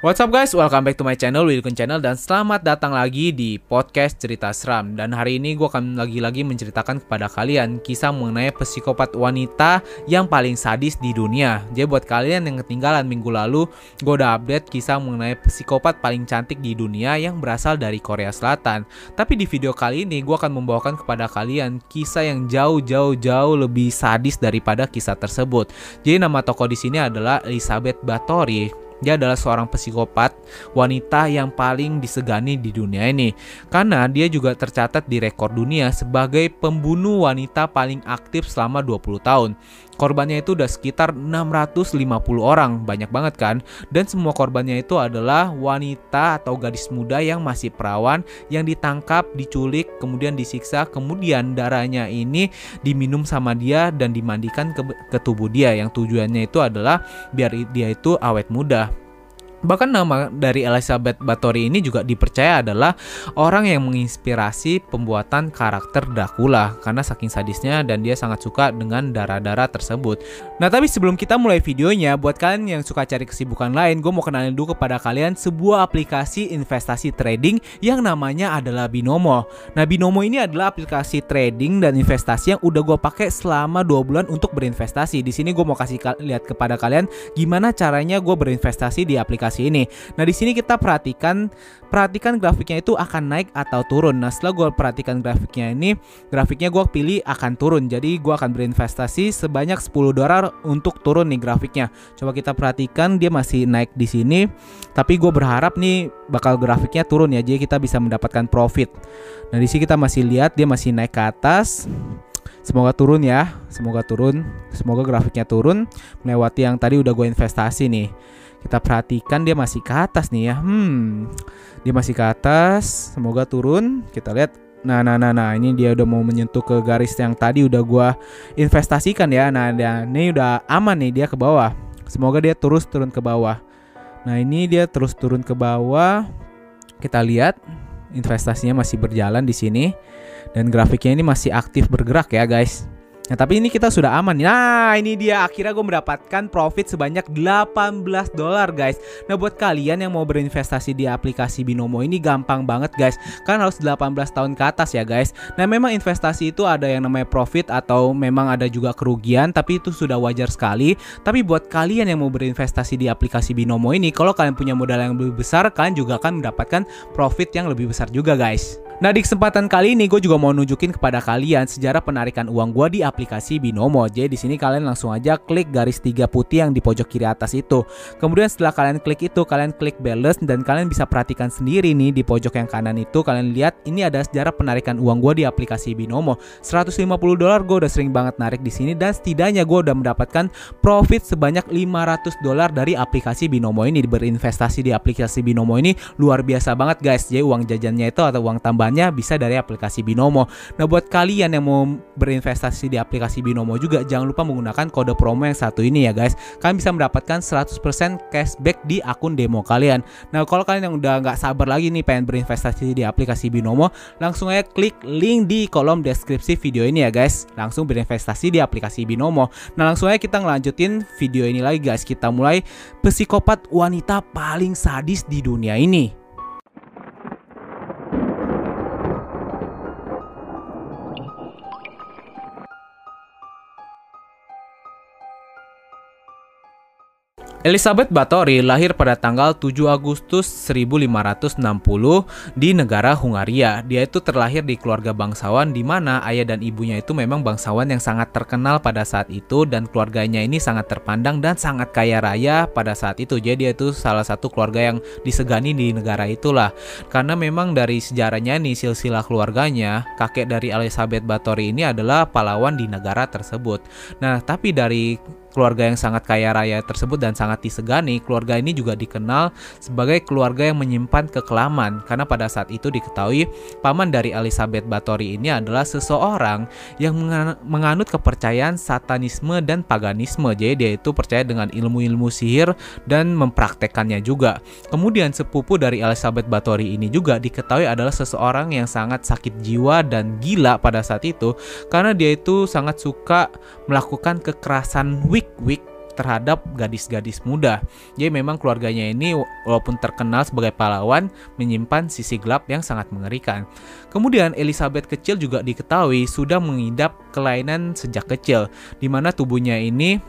What's up guys, welcome back to my channel, Wilkun Channel Dan selamat datang lagi di podcast cerita seram. Dan hari ini gue akan lagi-lagi menceritakan kepada kalian Kisah mengenai psikopat wanita yang paling sadis di dunia. Jadi buat kalian yang ketinggalan minggu lalu Gue udah update kisah mengenai psikopat paling cantik di dunia yang berasal dari Korea Selatan. Tapi di video kali ini gue akan membawakan kepada kalian Kisah yang jauh-jauh-jauh lebih sadis daripada kisah tersebut. Jadi nama tokoh di sini adalah Elizabeth Bathory dia adalah seorang psikopat wanita yang paling disegani di dunia ini karena dia juga tercatat di rekor dunia sebagai pembunuh wanita paling aktif selama 20 tahun. Korbannya itu udah sekitar 650 orang, banyak banget kan? Dan semua korbannya itu adalah wanita atau gadis muda yang masih perawan yang ditangkap, diculik, kemudian disiksa, kemudian darahnya ini diminum sama dia dan dimandikan ke, ke tubuh dia yang tujuannya itu adalah biar dia itu awet muda. Bahkan nama dari Elizabeth Bathory ini juga dipercaya adalah orang yang menginspirasi pembuatan karakter Dracula karena saking sadisnya dan dia sangat suka dengan darah-darah tersebut. Nah tapi sebelum kita mulai videonya, buat kalian yang suka cari kesibukan lain, gue mau kenalin dulu kepada kalian sebuah aplikasi investasi trading yang namanya adalah Binomo. Nah Binomo ini adalah aplikasi trading dan investasi yang udah gue pakai selama dua bulan untuk berinvestasi. Di sini gue mau kasih lihat kepada kalian gimana caranya gue berinvestasi di aplikasi aplikasi ini. Nah di sini kita perhatikan perhatikan grafiknya itu akan naik atau turun. Nah setelah gue perhatikan grafiknya ini, grafiknya gue pilih akan turun. Jadi gue akan berinvestasi sebanyak 10 dolar untuk turun nih grafiknya. Coba kita perhatikan dia masih naik di sini, tapi gue berharap nih bakal grafiknya turun ya. Jadi kita bisa mendapatkan profit. Nah di sini kita masih lihat dia masih naik ke atas. Semoga turun ya, semoga turun, semoga grafiknya turun melewati yang tadi udah gue investasi nih kita perhatikan dia masih ke atas nih ya. Hmm, dia masih ke atas. Semoga turun. Kita lihat. Nah, nah, nah, nah, ini dia udah mau menyentuh ke garis yang tadi udah gua investasikan ya. Nah, dia, ini udah aman nih dia ke bawah. Semoga dia terus turun ke bawah. Nah, ini dia terus turun ke bawah. Kita lihat investasinya masih berjalan di sini dan grafiknya ini masih aktif bergerak ya, guys. Nah tapi ini kita sudah aman Nah ini dia. Akhirnya gue mendapatkan profit sebanyak 18 dolar guys. Nah buat kalian yang mau berinvestasi di aplikasi Binomo ini gampang banget guys. Kan harus 18 tahun ke atas ya guys. Nah memang investasi itu ada yang namanya profit atau memang ada juga kerugian Tapi itu sudah wajar sekali. Tapi buat kalian yang mau berinvestasi di aplikasi Binomo ini Kalau kalian punya modal yang lebih besar Kalian juga akan mendapatkan profit yang lebih besar juga guys Nah di kesempatan kali ini gue juga mau nunjukin kepada kalian sejarah penarikan uang gue di aplikasi Binomo. Jadi di sini kalian langsung aja klik garis tiga putih yang di pojok kiri atas itu. Kemudian setelah kalian klik itu kalian klik balance dan kalian bisa perhatikan sendiri nih di pojok yang kanan itu kalian lihat ini ada sejarah penarikan uang gue di aplikasi Binomo. 150 dolar gue udah sering banget narik di sini dan setidaknya gue udah mendapatkan profit sebanyak 500 dolar dari aplikasi Binomo ini berinvestasi di aplikasi Binomo ini luar biasa banget guys. Jadi uang jajannya itu atau uang tambahan tambahannya bisa dari aplikasi Binomo. Nah, buat kalian yang mau berinvestasi di aplikasi Binomo juga jangan lupa menggunakan kode promo yang satu ini ya guys. Kalian bisa mendapatkan 100% cashback di akun demo kalian. Nah, kalau kalian yang udah nggak sabar lagi nih pengen berinvestasi di aplikasi Binomo, langsung aja klik link di kolom deskripsi video ini ya guys. Langsung berinvestasi di aplikasi Binomo. Nah, langsung aja kita ngelanjutin video ini lagi guys. Kita mulai psikopat wanita paling sadis di dunia ini. Elizabeth Bathory lahir pada tanggal 7 Agustus 1560 di negara Hungaria. Dia itu terlahir di keluarga bangsawan di mana ayah dan ibunya itu memang bangsawan yang sangat terkenal pada saat itu dan keluarganya ini sangat terpandang dan sangat kaya raya pada saat itu. Jadi dia itu salah satu keluarga yang disegani di negara itulah. Karena memang dari sejarahnya nih silsilah keluarganya, kakek dari Elizabeth Bathory ini adalah pahlawan di negara tersebut. Nah, tapi dari keluarga yang sangat kaya raya tersebut dan sangat disegani, keluarga ini juga dikenal sebagai keluarga yang menyimpan kekelaman karena pada saat itu diketahui paman dari Elizabeth Bathory ini adalah seseorang yang menganut kepercayaan satanisme dan paganisme. Jadi dia itu percaya dengan ilmu-ilmu sihir dan mempraktekannya juga. Kemudian sepupu dari Elizabeth Bathory ini juga diketahui adalah seseorang yang sangat sakit jiwa dan gila pada saat itu karena dia itu sangat suka melakukan kekerasan wik-wik terhadap gadis-gadis muda. Jadi memang keluarganya ini walaupun terkenal sebagai pahlawan menyimpan sisi gelap yang sangat mengerikan. Kemudian Elizabeth kecil juga diketahui sudah mengidap kelainan sejak kecil di mana tubuhnya ini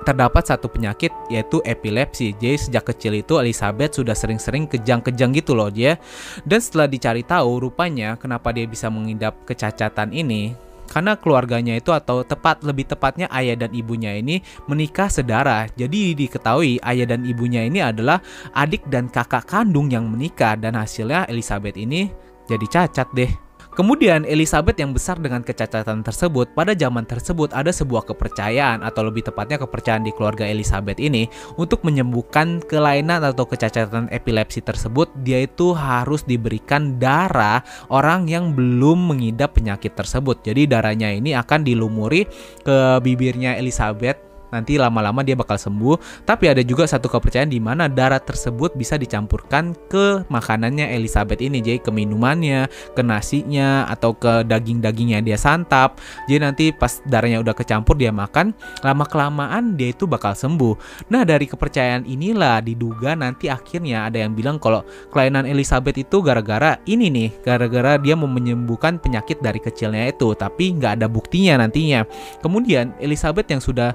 terdapat satu penyakit yaitu epilepsi. Jadi sejak kecil itu Elizabeth sudah sering-sering kejang-kejang gitu loh dia. Dan setelah dicari tahu rupanya kenapa dia bisa mengidap kecacatan ini karena keluarganya itu atau tepat lebih tepatnya ayah dan ibunya ini menikah sedara. Jadi diketahui ayah dan ibunya ini adalah adik dan kakak kandung yang menikah dan hasilnya Elizabeth ini jadi cacat deh. Kemudian Elizabeth yang besar dengan kecacatan tersebut, pada zaman tersebut ada sebuah kepercayaan atau lebih tepatnya kepercayaan di keluarga Elizabeth ini untuk menyembuhkan kelainan atau kecacatan epilepsi tersebut, dia itu harus diberikan darah orang yang belum mengidap penyakit tersebut. Jadi darahnya ini akan dilumuri ke bibirnya Elizabeth nanti lama-lama dia bakal sembuh. Tapi ada juga satu kepercayaan di mana darah tersebut bisa dicampurkan ke makanannya Elizabeth ini, jadi ke minumannya, ke nasinya atau ke daging-dagingnya dia santap. Jadi nanti pas darahnya udah kecampur dia makan, lama kelamaan dia itu bakal sembuh. Nah dari kepercayaan inilah diduga nanti akhirnya ada yang bilang kalau kelainan Elizabeth itu gara-gara ini nih, gara-gara dia mau menyembuhkan penyakit dari kecilnya itu, tapi nggak ada buktinya nantinya. Kemudian Elizabeth yang sudah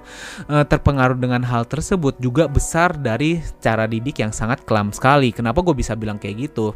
uh, terpengaruh dengan hal tersebut juga besar dari cara didik yang sangat kelam sekali. Kenapa gue bisa bilang kayak gitu?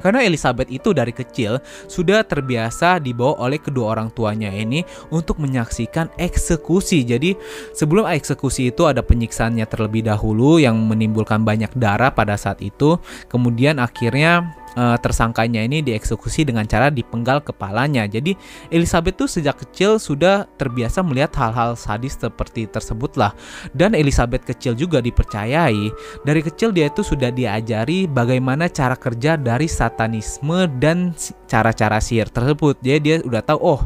Karena Elizabeth itu dari kecil sudah terbiasa dibawa oleh kedua orang tuanya ini untuk menyaksikan eksekusi. Jadi sebelum eksekusi itu ada penyiksaannya terlebih dahulu yang menimbulkan banyak darah pada saat itu. Kemudian akhirnya uh, tersangkanya ini dieksekusi dengan cara dipenggal kepalanya. Jadi Elizabeth tuh sejak kecil sudah terbiasa melihat hal-hal sadis seperti tersebut lah. Dan Elizabeth kecil juga dipercayai dari kecil dia itu sudah diajari bagaimana cara kerja dari satanisme dan cara-cara sihir tersebut. Jadi dia udah tahu oh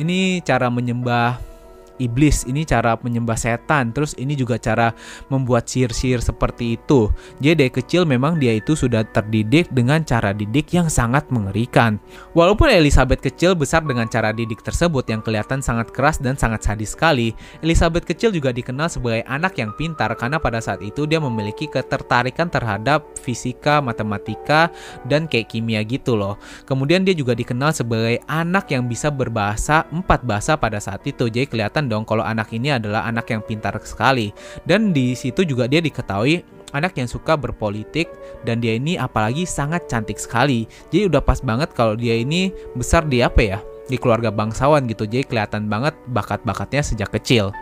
ini cara menyembah iblis ini cara menyembah setan terus ini juga cara membuat sihir-sihir seperti itu. Jadi dari kecil memang dia itu sudah terdidik dengan cara didik yang sangat mengerikan. Walaupun Elizabeth kecil besar dengan cara didik tersebut yang kelihatan sangat keras dan sangat sadis sekali Elizabeth kecil juga dikenal sebagai anak yang pintar karena pada saat itu dia memiliki ketertarikan terhadap fisika, matematika, dan kayak kimia gitu loh. Kemudian dia juga dikenal sebagai anak yang bisa berbahasa empat bahasa pada saat itu jadi kelihatan kelihatan dong kalau anak ini adalah anak yang pintar sekali. Dan di situ juga dia diketahui anak yang suka berpolitik dan dia ini apalagi sangat cantik sekali. Jadi udah pas banget kalau dia ini besar di apa ya? di keluarga bangsawan gitu jadi kelihatan banget bakat-bakatnya sejak kecil.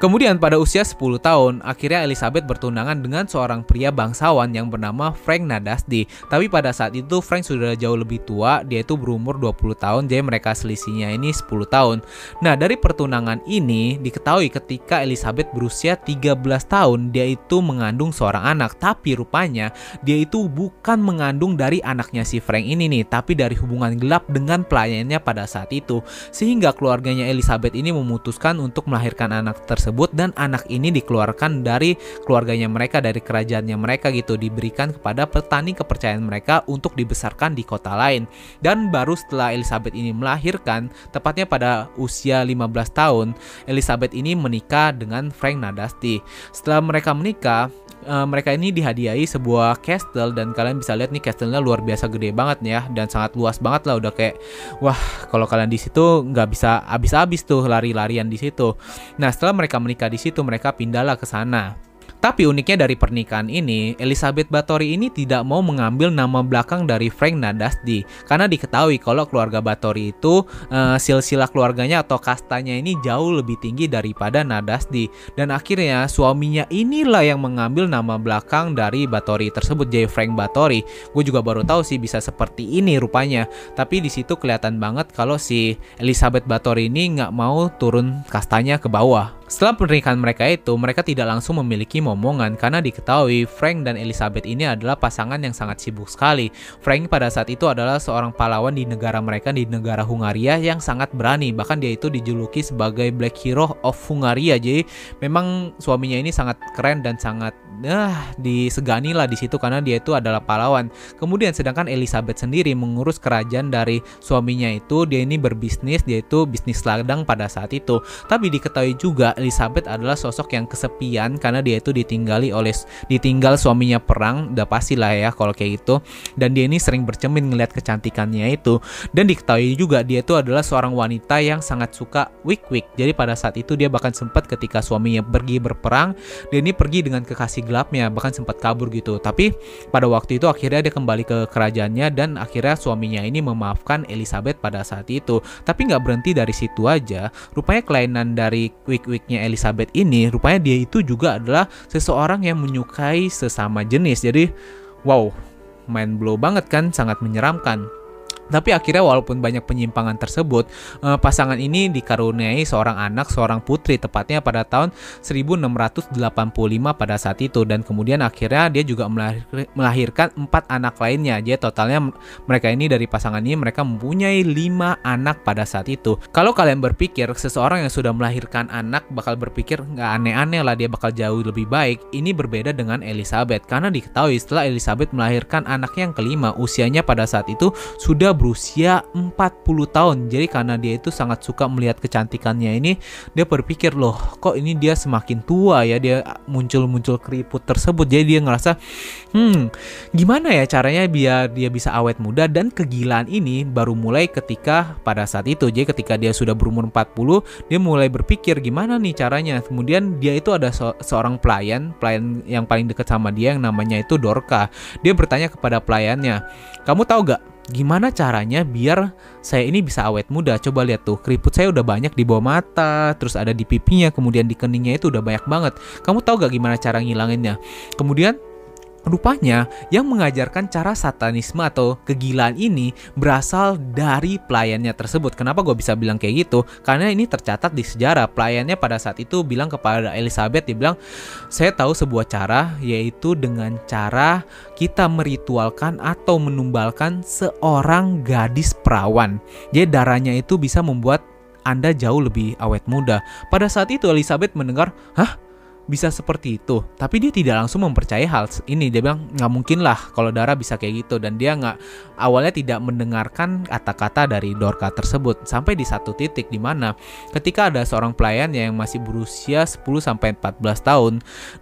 Kemudian pada usia 10 tahun, akhirnya Elizabeth bertunangan dengan seorang pria bangsawan yang bernama Frank Nadasdi. Tapi pada saat itu Frank sudah jauh lebih tua, dia itu berumur 20 tahun, jadi mereka selisihnya ini 10 tahun. Nah, dari pertunangan ini diketahui ketika Elizabeth berusia 13 tahun, dia itu mengandung seorang anak, tapi rupanya dia itu bukan mengandung dari anaknya si Frank ini nih, tapi dari hubungan gelap dengan pelayannya pada saat itu, sehingga keluarganya Elizabeth ini memutuskan untuk melahirkan anak tersebut dan anak ini dikeluarkan dari keluarganya mereka dari kerajaannya mereka gitu diberikan kepada petani kepercayaan mereka untuk dibesarkan di kota lain. Dan baru setelah Elizabeth ini melahirkan, tepatnya pada usia 15 tahun, Elizabeth ini menikah dengan Frank Nadasti. Setelah mereka menikah, uh, mereka ini dihadiahi sebuah castle dan kalian bisa lihat nih castle-nya luar biasa gede banget nih ya dan sangat luas banget lah udah kayak wah kalau kalian di situ nggak bisa habis-habis tuh lari-larian di situ. Nah setelah mereka menikah di situ mereka pindahlah ke sana. Tapi uniknya dari pernikahan ini, Elizabeth Bathory ini tidak mau mengambil nama belakang dari Frank Nadasdi karena diketahui kalau keluarga Bathory itu uh, silsilah keluarganya atau kastanya ini jauh lebih tinggi daripada Nadasdi dan akhirnya suaminya inilah yang mengambil nama belakang dari Bathory tersebut jadi Frank Bathory. Gue juga baru tahu sih bisa seperti ini rupanya. Tapi di situ kelihatan banget kalau si Elizabeth Bathory ini nggak mau turun kastanya ke bawah Setelah pernikahan mereka itu, mereka tidak langsung memiliki momongan karena diketahui Frank dan Elizabeth ini adalah pasangan yang sangat sibuk sekali. Frank pada saat itu adalah seorang pahlawan di negara mereka di negara Hungaria yang sangat berani, bahkan dia itu dijuluki sebagai Black Hero of Hungaria. Jadi memang suaminya ini sangat keren dan sangat nah disegani lah di situ karena dia itu adalah pahlawan. Kemudian sedangkan Elizabeth sendiri mengurus kerajaan dari suaminya itu, dia ini berbisnis, dia itu bisnis ladang pada saat itu. Tapi diketahui juga Elizabeth adalah sosok yang kesepian karena dia itu ditinggali oleh ditinggal suaminya perang, udah pasti lah ya kalau kayak gitu. Dan dia ini sering bercermin ngeliat kecantikannya itu. Dan diketahui juga dia itu adalah seorang wanita yang sangat suka wik-wik. Jadi pada saat itu dia bahkan sempat ketika suaminya pergi berperang, dia ini pergi dengan kekasih gelapnya, bahkan sempat kabur gitu. Tapi pada waktu itu akhirnya dia kembali ke kerajaannya dan akhirnya suaminya ini memaafkan Elizabeth pada saat itu. Tapi nggak berhenti dari situ aja. Rupanya kelainan dari wik-wik miliknya Elizabeth ini rupanya dia itu juga adalah seseorang yang menyukai sesama jenis. Jadi wow, mind blow banget kan, sangat menyeramkan. Tapi akhirnya walaupun banyak penyimpangan tersebut, eh, pasangan ini dikaruniai seorang anak, seorang putri tepatnya pada tahun 1685 pada saat itu dan kemudian akhirnya dia juga melahirkan empat anak lainnya. Jadi totalnya mereka ini dari pasangan ini mereka mempunyai lima anak pada saat itu. Kalau kalian berpikir seseorang yang sudah melahirkan anak bakal berpikir nggak aneh-aneh lah dia bakal jauh lebih baik, ini berbeda dengan Elizabeth karena diketahui setelah Elizabeth melahirkan anak yang kelima usianya pada saat itu sudah berusia 40 tahun. Jadi karena dia itu sangat suka melihat kecantikannya ini, dia berpikir loh, kok ini dia semakin tua ya, dia muncul-muncul keriput tersebut. Jadi dia ngerasa, hmm, gimana ya caranya biar dia bisa awet muda dan kegilaan ini baru mulai ketika pada saat itu. Jadi ketika dia sudah berumur 40, dia mulai berpikir gimana nih caranya. Kemudian dia itu ada se seorang pelayan, pelayan yang paling dekat sama dia yang namanya itu Dorka. Dia bertanya kepada pelayannya, "Kamu tahu gak gimana caranya biar saya ini bisa awet muda? Coba lihat tuh keriput saya udah banyak di bawah mata terus ada di pipinya kemudian di keningnya itu udah banyak banget. Kamu tahu gak gimana cara ngilanginnya? Kemudian Rupanya, yang mengajarkan cara satanisme atau kegilaan ini berasal dari pelayannya tersebut. Kenapa gue bisa bilang kayak gitu? Karena ini tercatat di sejarah. Pelayannya pada saat itu bilang kepada Elizabeth, dia bilang, saya tahu sebuah cara, yaitu dengan cara kita meritualkan atau menumbalkan seorang gadis perawan. Jadi darahnya itu bisa membuat anda jauh lebih awet muda. Pada saat itu Elizabeth mendengar, hah? Bisa seperti itu. Tapi dia tidak langsung mempercayai hal ini. Dia bilang nggak mungkin lah kalau Dara bisa kayak gitu. Dan dia nggak awalnya tidak mendengarkan kata-kata dari Dorka tersebut. Sampai di satu titik di mana ketika ada seorang pelayan yang masih berusia 10 sampai 14 tahun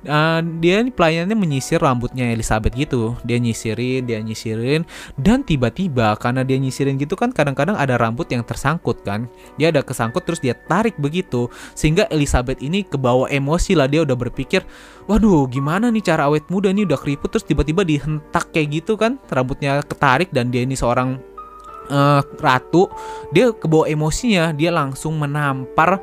uh, dia pelayannya menyisir rambutnya Elizabeth gitu. Dia nyisirin dia nyisirin dan tiba-tiba karena dia nyisirin gitu kan kadang-kadang ada rambut yang tersangkut kan. Dia ada kesangkut terus dia tarik begitu sehingga Elizabeth ini kebawa emosi lah. Dia udah berpikir, waduh gimana nih cara awet muda nih? Udah keriput terus tiba-tiba dihentak kayak gitu kan, rambutnya ketarik dan dia ini seorang uh, ratu dia kebawa emosinya dia langsung menampar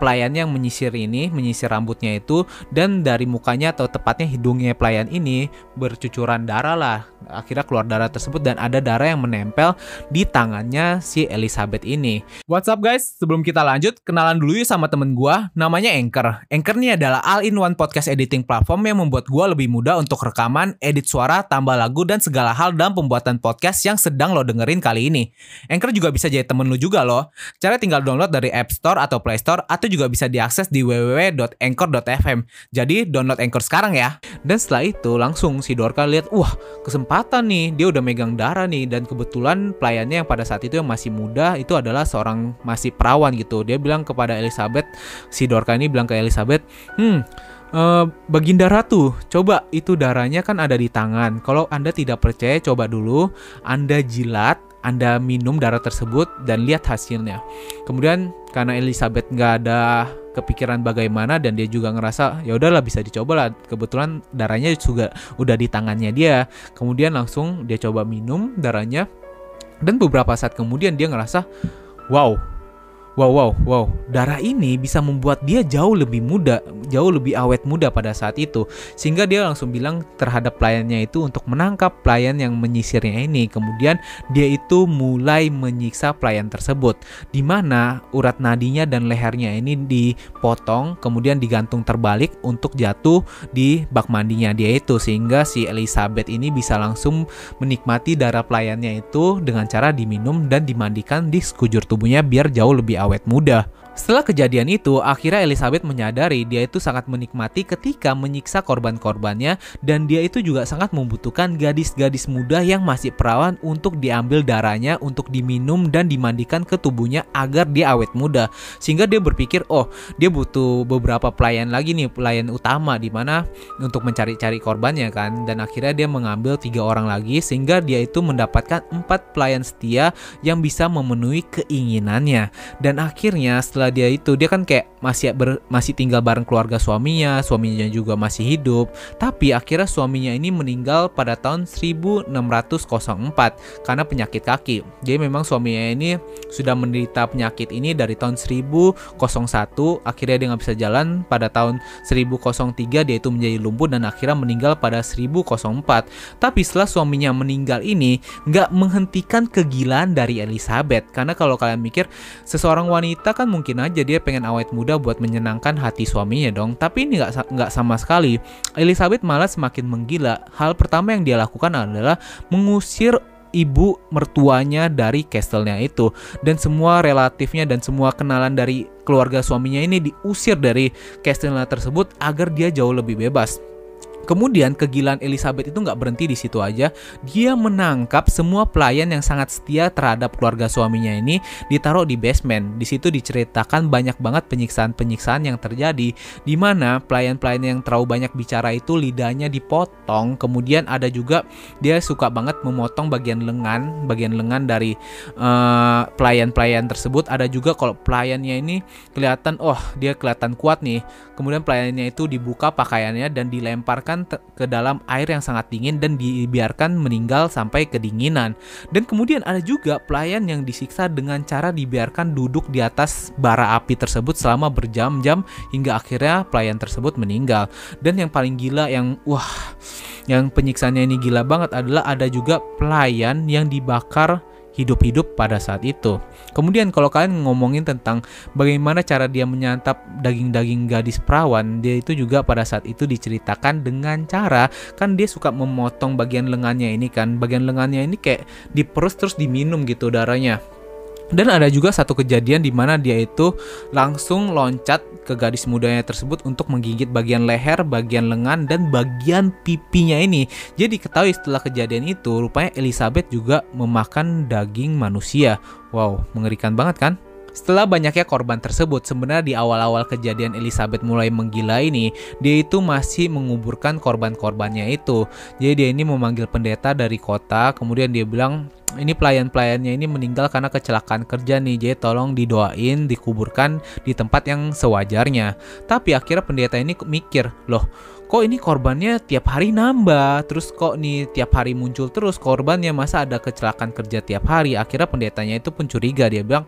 pelayannya yang menyisir ini menyisir rambutnya itu dan dari mukanya atau tepatnya hidungnya pelayan ini bercucuran darah lah akhirnya keluar darah tersebut dan ada darah yang menempel di tangannya si Elizabeth ini. What's up guys? Sebelum kita lanjut, kenalan dulu yuk sama temen gue, namanya Anchor. Anchor ini adalah all-in-one podcast editing platform yang membuat gue lebih mudah untuk rekaman, edit suara, tambah lagu, dan segala hal dalam pembuatan podcast yang sedang lo dengerin kali ini ini. Anchor juga bisa jadi temen lu juga loh. Cara tinggal download dari App Store atau Play Store atau juga bisa diakses di www.anchor.fm. Jadi download Anchor sekarang ya. Dan setelah itu langsung si Dorka lihat, wah kesempatan nih, dia udah megang darah nih dan kebetulan pelayannya yang pada saat itu yang masih muda itu adalah seorang masih perawan gitu. Dia bilang kepada Elizabeth, si Dorka ini bilang ke Elizabeth, hmm Uh, Baginda Ratu, coba itu darahnya kan ada di tangan. Kalau Anda tidak percaya, coba dulu Anda jilat anda minum darah tersebut dan lihat hasilnya. Kemudian karena Elizabeth nggak ada kepikiran bagaimana dan dia juga ngerasa ya udahlah bisa dicoba lah. Kebetulan darahnya juga udah di tangannya dia. Kemudian langsung dia coba minum darahnya dan beberapa saat kemudian dia ngerasa wow Wow, wow, wow. Darah ini bisa membuat dia jauh lebih muda, jauh lebih awet muda pada saat itu. Sehingga dia langsung bilang terhadap pelayannya itu untuk menangkap pelayan yang menyisirnya ini. Kemudian dia itu mulai menyiksa pelayan tersebut. Di mana urat nadinya dan lehernya ini dipotong, kemudian digantung terbalik untuk jatuh di bak mandinya dia itu. Sehingga si Elizabeth ini bisa langsung menikmati darah pelayannya itu dengan cara diminum dan dimandikan di sekujur tubuhnya biar jauh lebih awet awet muda. Setelah kejadian itu, akhirnya Elizabeth menyadari dia itu sangat menikmati ketika menyiksa korban-korbannya dan dia itu juga sangat membutuhkan gadis-gadis muda yang masih perawan untuk diambil darahnya, untuk diminum dan dimandikan ke tubuhnya agar dia awet muda. Sehingga dia berpikir, oh dia butuh beberapa pelayan lagi nih, pelayan utama di mana untuk mencari-cari korbannya kan. Dan akhirnya dia mengambil tiga orang lagi sehingga dia itu mendapatkan empat pelayan setia yang bisa memenuhi keinginannya. Dan akhirnya setelah dia itu dia kan kayak masih ber, masih tinggal bareng keluarga suaminya, suaminya juga masih hidup. Tapi akhirnya suaminya ini meninggal pada tahun 1604 karena penyakit kaki. Jadi memang suaminya ini sudah menderita penyakit ini dari tahun 1001. Akhirnya dia nggak bisa jalan pada tahun 1003 dia itu menjadi lumpuh dan akhirnya meninggal pada 1004. Tapi setelah suaminya meninggal ini nggak menghentikan kegilaan dari Elizabeth karena kalau kalian mikir seseorang wanita kan mungkin mungkin aja dia pengen awet muda buat menyenangkan hati suaminya dong. Tapi ini nggak nggak sama sekali. Elizabeth malah semakin menggila. Hal pertama yang dia lakukan adalah mengusir ibu mertuanya dari castle-nya itu dan semua relatifnya dan semua kenalan dari keluarga suaminya ini diusir dari castle-nya tersebut agar dia jauh lebih bebas. Kemudian kegilaan Elizabeth itu nggak berhenti di situ aja. Dia menangkap semua pelayan yang sangat setia terhadap keluarga suaminya ini ditaruh di basement. Di situ diceritakan banyak banget penyiksaan-penyiksaan yang terjadi di mana pelayan-pelayan yang terlalu banyak bicara itu lidahnya dipotong. Kemudian ada juga dia suka banget memotong bagian lengan, bagian lengan dari eh, pelayan-pelayan tersebut. Ada juga kalau pelayannya ini kelihatan oh dia kelihatan kuat nih. Kemudian pelayannya itu dibuka pakaiannya dan dilemparkan dimasukkan ke dalam air yang sangat dingin dan dibiarkan meninggal sampai kedinginan. Dan kemudian ada juga pelayan yang disiksa dengan cara dibiarkan duduk di atas bara api tersebut selama berjam-jam hingga akhirnya pelayan tersebut meninggal. Dan yang paling gila yang wah yang penyiksaannya ini gila banget adalah ada juga pelayan yang dibakar hidup-hidup pada saat itu. Kemudian kalau kalian ngomongin tentang bagaimana cara dia menyantap daging-daging gadis perawan, dia itu juga pada saat itu diceritakan dengan cara kan dia suka memotong bagian lengannya ini kan, bagian lengannya ini kayak diperus terus diminum gitu darahnya. Dan ada juga satu kejadian di mana dia itu langsung loncat ke gadis mudanya tersebut untuk menggigit bagian leher, bagian lengan, dan bagian pipinya ini. Jadi ketahui setelah kejadian itu, rupanya Elizabeth juga memakan daging manusia. Wow, mengerikan banget kan? Setelah banyaknya korban tersebut, sebenarnya di awal-awal kejadian Elizabeth mulai menggila ini, dia itu masih menguburkan korban-korbannya itu. Jadi dia ini memanggil pendeta dari kota, kemudian dia bilang, ini pelayan-pelayannya ini meninggal karena kecelakaan kerja nih, jadi tolong didoain, dikuburkan di tempat yang sewajarnya. Tapi akhirnya pendeta ini mikir, loh kok ini korbannya tiap hari nambah? Terus kok nih tiap hari muncul terus korbannya? Masa ada kecelakaan kerja tiap hari? Akhirnya pendetanya itu pun curiga. Dia bilang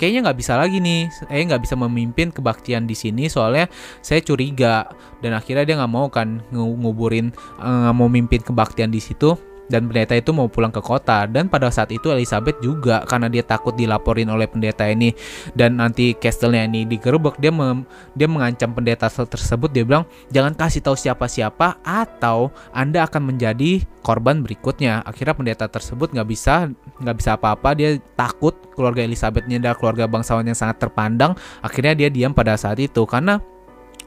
kayaknya nggak bisa lagi nih. Saya nggak bisa memimpin kebaktian di sini soalnya saya curiga. Dan akhirnya dia nggak mau kan nguburin eh, nggak mau mimpin kebaktian di situ dan pendeta itu mau pulang ke kota. Dan pada saat itu Elizabeth juga karena dia takut dilaporin oleh pendeta ini. Dan nanti castle-nya ini digerebek dia mem, dia mengancam pendeta tersebut. Dia bilang jangan kasih tahu siapa-siapa atau Anda akan menjadi korban berikutnya. Akhirnya pendeta tersebut nggak bisa nggak bisa apa-apa. Dia takut keluarga Elizabeth ini adalah keluarga bangsawan yang sangat terpandang. Akhirnya dia diam pada saat itu. Karena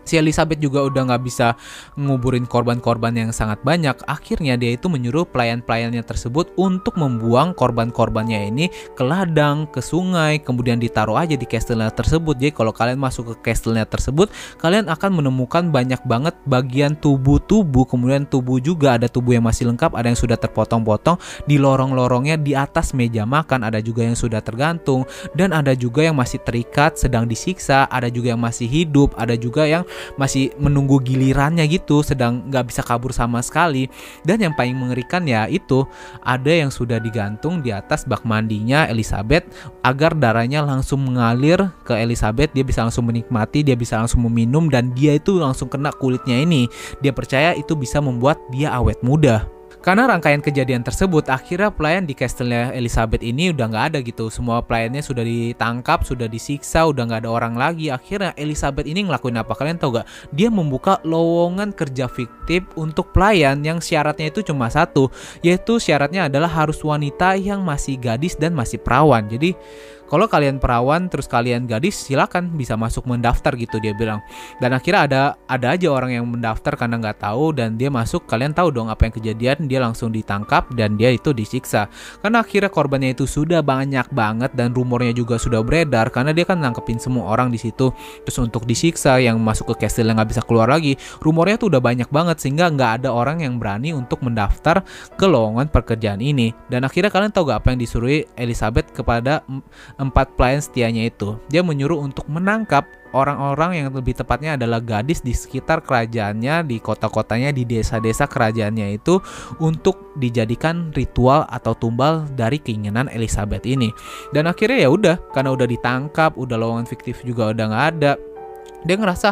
si Elizabeth juga udah nggak bisa nguburin korban-korban yang sangat banyak. Akhirnya dia itu menyuruh pelayan-pelayannya tersebut untuk membuang korban-korbannya ini ke ladang, ke sungai, kemudian ditaruh aja di castle-nya tersebut. Jadi kalau kalian masuk ke castle-nya tersebut, kalian akan menemukan banyak banget bagian tubuh-tubuh, kemudian tubuh juga ada tubuh yang masih lengkap, ada yang sudah terpotong-potong di lorong-lorongnya di atas meja makan, ada juga yang sudah tergantung dan ada juga yang masih terikat sedang disiksa, ada juga yang masih hidup, ada juga yang masih menunggu gilirannya gitu sedang nggak bisa kabur sama sekali. Dan yang paling mengerikan ya itu ada yang sudah digantung di atas bak mandinya Elizabeth agar darahnya langsung mengalir ke Elizabeth dia bisa langsung menikmati dia bisa langsung meminum dan dia itu langsung kena kulitnya ini. Dia percaya itu bisa membuat dia awet muda karena rangkaian kejadian tersebut, akhirnya pelayan di castle Elizabeth ini udah nggak ada gitu. Semua pelayannya sudah ditangkap, sudah disiksa, udah nggak ada orang lagi. Akhirnya Elizabeth ini ngelakuin apa? Kalian tahu gak? Dia membuka lowongan kerja fiktif untuk pelayan yang syaratnya itu cuma satu, yaitu syaratnya adalah harus wanita yang masih gadis dan masih perawan. Jadi kalau kalian perawan terus kalian gadis silakan bisa masuk mendaftar gitu dia bilang. Dan akhirnya ada ada aja orang yang mendaftar karena nggak tahu dan dia masuk kalian tahu dong apa yang kejadian dia langsung ditangkap dan dia itu disiksa. Karena akhirnya korbannya itu sudah banyak banget dan rumornya juga sudah beredar karena dia kan nangkepin semua orang di situ. Terus untuk disiksa yang masuk ke castle yang nggak bisa keluar lagi rumornya tuh udah banyak banget sehingga nggak ada orang yang berani untuk mendaftar ke lowongan pekerjaan ini. Dan akhirnya kalian tahu gak apa yang disuruh Elizabeth kepada empat pelayan setianya itu. Dia menyuruh untuk menangkap orang-orang yang lebih tepatnya adalah gadis di sekitar kerajaannya, di kota-kotanya, di desa-desa kerajaannya itu untuk dijadikan ritual atau tumbal dari keinginan Elizabeth ini. Dan akhirnya ya udah, karena udah ditangkap, udah lowongan fiktif juga udah nggak ada dia ngerasa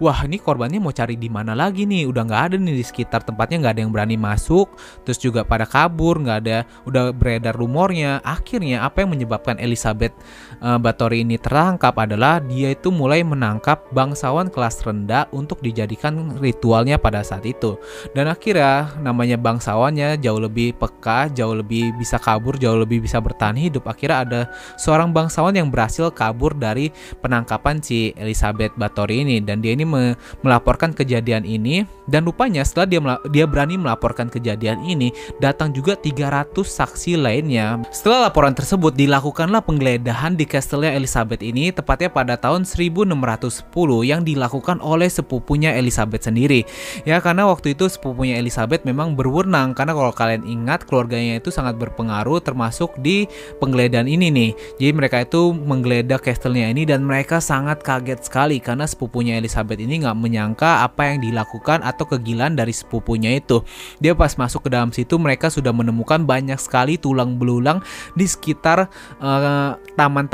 wah ini korbannya mau cari di mana lagi nih? Udah nggak ada nih di sekitar tempatnya nggak ada yang berani masuk terus juga pada kabur nggak ada udah beredar rumornya. Akhirnya apa yang menyebabkan Elizabeth uh, Bathory ini terangkap adalah dia itu mulai menangkap bangsawan kelas rendah untuk dijadikan ritualnya pada saat itu. Dan akhirnya namanya bangsawannya jauh lebih peka jauh lebih bisa kabur jauh lebih bisa bertahan hidup. Akhirnya ada seorang bangsawan yang berhasil kabur dari penangkapan si Elizabeth Batori ini. Dan dia ini me melaporkan kejadian ini. Dan rupanya setelah dia dia berani melaporkan kejadian ini datang juga 300 saksi lainnya. Setelah laporan tersebut dilakukanlah penggeledahan di kastelnya Elizabeth ini tepatnya pada tahun 1610 yang dilakukan oleh sepupunya Elizabeth sendiri. Ya karena waktu itu sepupunya Elizabeth memang berwenang karena kalau kalian ingat keluarganya itu sangat berpengaruh termasuk di penggeledahan ini nih. Jadi mereka itu menggeledah kastelnya ini dan mereka sangat kaget sekali karena sepupunya Elizabeth ini nggak menyangka apa yang dilakukan atau kegilaan dari sepupunya itu. Dia pas masuk ke dalam situ mereka sudah menemukan banyak sekali tulang belulang di sekitar uh,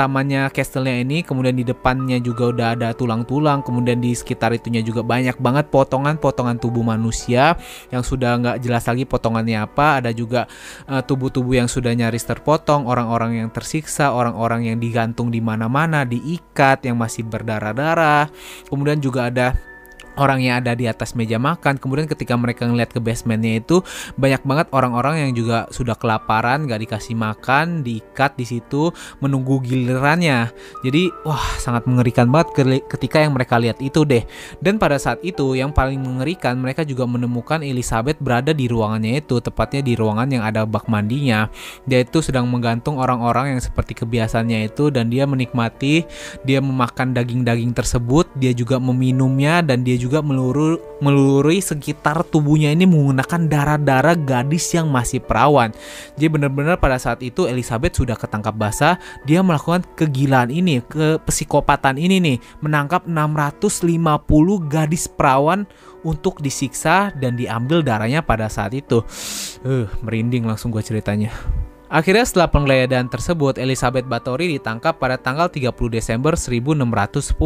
taman-tamannya castle-nya ini. Kemudian di depannya juga udah ada tulang-tulang. Kemudian di sekitar itunya juga banyak banget potongan-potongan tubuh manusia yang sudah nggak jelas lagi potongannya apa. Ada juga eh, tubuh-tubuh yang sudah nyaris terpotong, orang-orang yang tersiksa, orang-orang yang digantung di mana-mana, diikat, yang masih berdarah-darah, kemudian juga ada orang yang ada di atas meja makan. Kemudian ketika mereka ngeliat ke basementnya itu banyak banget orang-orang yang juga sudah kelaparan gak dikasih makan diikat di situ menunggu gilirannya. Jadi wah sangat mengerikan banget ketika yang mereka lihat itu deh. Dan pada saat itu yang paling mengerikan mereka juga menemukan Elizabeth berada di ruangannya itu tepatnya di ruangan yang ada bak mandinya. Dia itu sedang menggantung orang-orang yang seperti kebiasaannya itu dan dia menikmati dia memakan daging-daging tersebut dia juga meminumnya dan dia juga meluru, melurui sekitar tubuhnya ini menggunakan darah-darah gadis yang masih perawan. Jadi benar-benar pada saat itu Elizabeth sudah ketangkap basah, dia melakukan kegilaan ini, ke psikopatan ini nih, menangkap 650 gadis perawan untuk disiksa dan diambil darahnya pada saat itu. Uh, merinding langsung gue ceritanya. Akhirnya setelah penggeledahan tersebut, Elizabeth Bathory ditangkap pada tanggal 30 Desember 1610.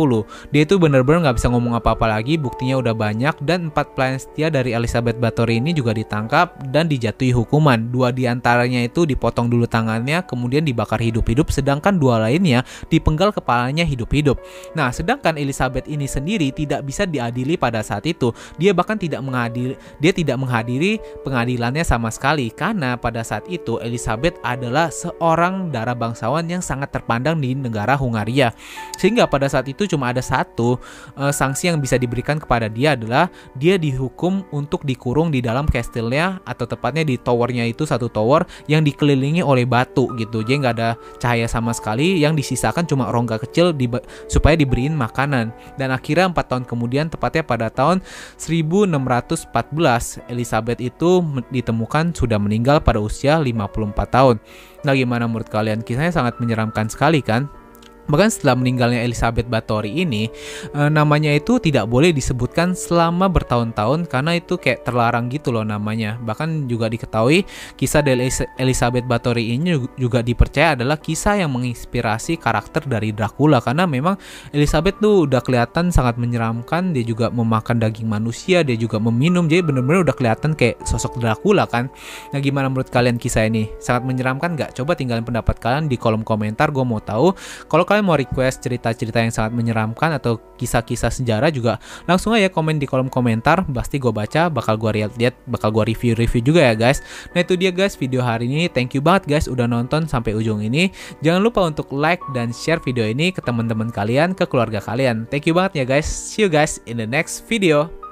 Dia itu benar-benar nggak bisa ngomong apa-apa lagi, buktinya udah banyak dan empat pelayan setia dari Elizabeth Bathory ini juga ditangkap dan dijatuhi hukuman. Dua di antaranya itu dipotong dulu tangannya, kemudian dibakar hidup-hidup, sedangkan dua lainnya dipenggal kepalanya hidup-hidup. Nah, sedangkan Elizabeth ini sendiri tidak bisa diadili pada saat itu. Dia bahkan tidak menghadiri, dia tidak menghadiri pengadilannya sama sekali karena pada saat itu Elizabeth adalah seorang darah bangsawan yang sangat terpandang di negara Hungaria. Sehingga pada saat itu cuma ada satu uh, sanksi yang bisa diberikan kepada dia adalah dia dihukum untuk dikurung di dalam kastilnya atau tepatnya di towernya itu satu tower yang dikelilingi oleh batu gitu. Jadi nggak ada cahaya sama sekali yang disisakan cuma rongga kecil di, supaya diberiin makanan. Dan akhirnya empat tahun kemudian tepatnya pada tahun 1614 Elizabeth itu ditemukan sudah meninggal pada usia 54 tahun tahun. Nah gimana menurut kalian? Kisahnya sangat menyeramkan sekali kan? Bahkan setelah meninggalnya Elizabeth Bathory ini, e, namanya itu tidak boleh disebutkan selama bertahun-tahun karena itu kayak terlarang gitu loh namanya. Bahkan juga diketahui kisah dari Elizabeth Bathory ini juga dipercaya adalah kisah yang menginspirasi karakter dari Dracula karena memang Elizabeth tuh udah kelihatan sangat menyeramkan, dia juga memakan daging manusia, dia juga meminum, jadi bener-bener udah kelihatan kayak sosok Dracula kan. Nah gimana menurut kalian kisah ini? Sangat menyeramkan nggak? Coba tinggalin pendapat kalian di kolom komentar, gue mau tahu. Kalau kalian mau request cerita-cerita yang sangat menyeramkan atau kisah-kisah sejarah juga langsung aja komen di kolom komentar. Pasti gue baca bakal gue lihat-lihat bakal gue review-review juga ya guys. Nah itu dia guys video hari ini. Thank you banget guys udah nonton sampai ujung ini. Jangan lupa untuk like dan share video ini ke teman-teman kalian ke keluarga kalian. Thank you banget ya guys. See you guys in the next video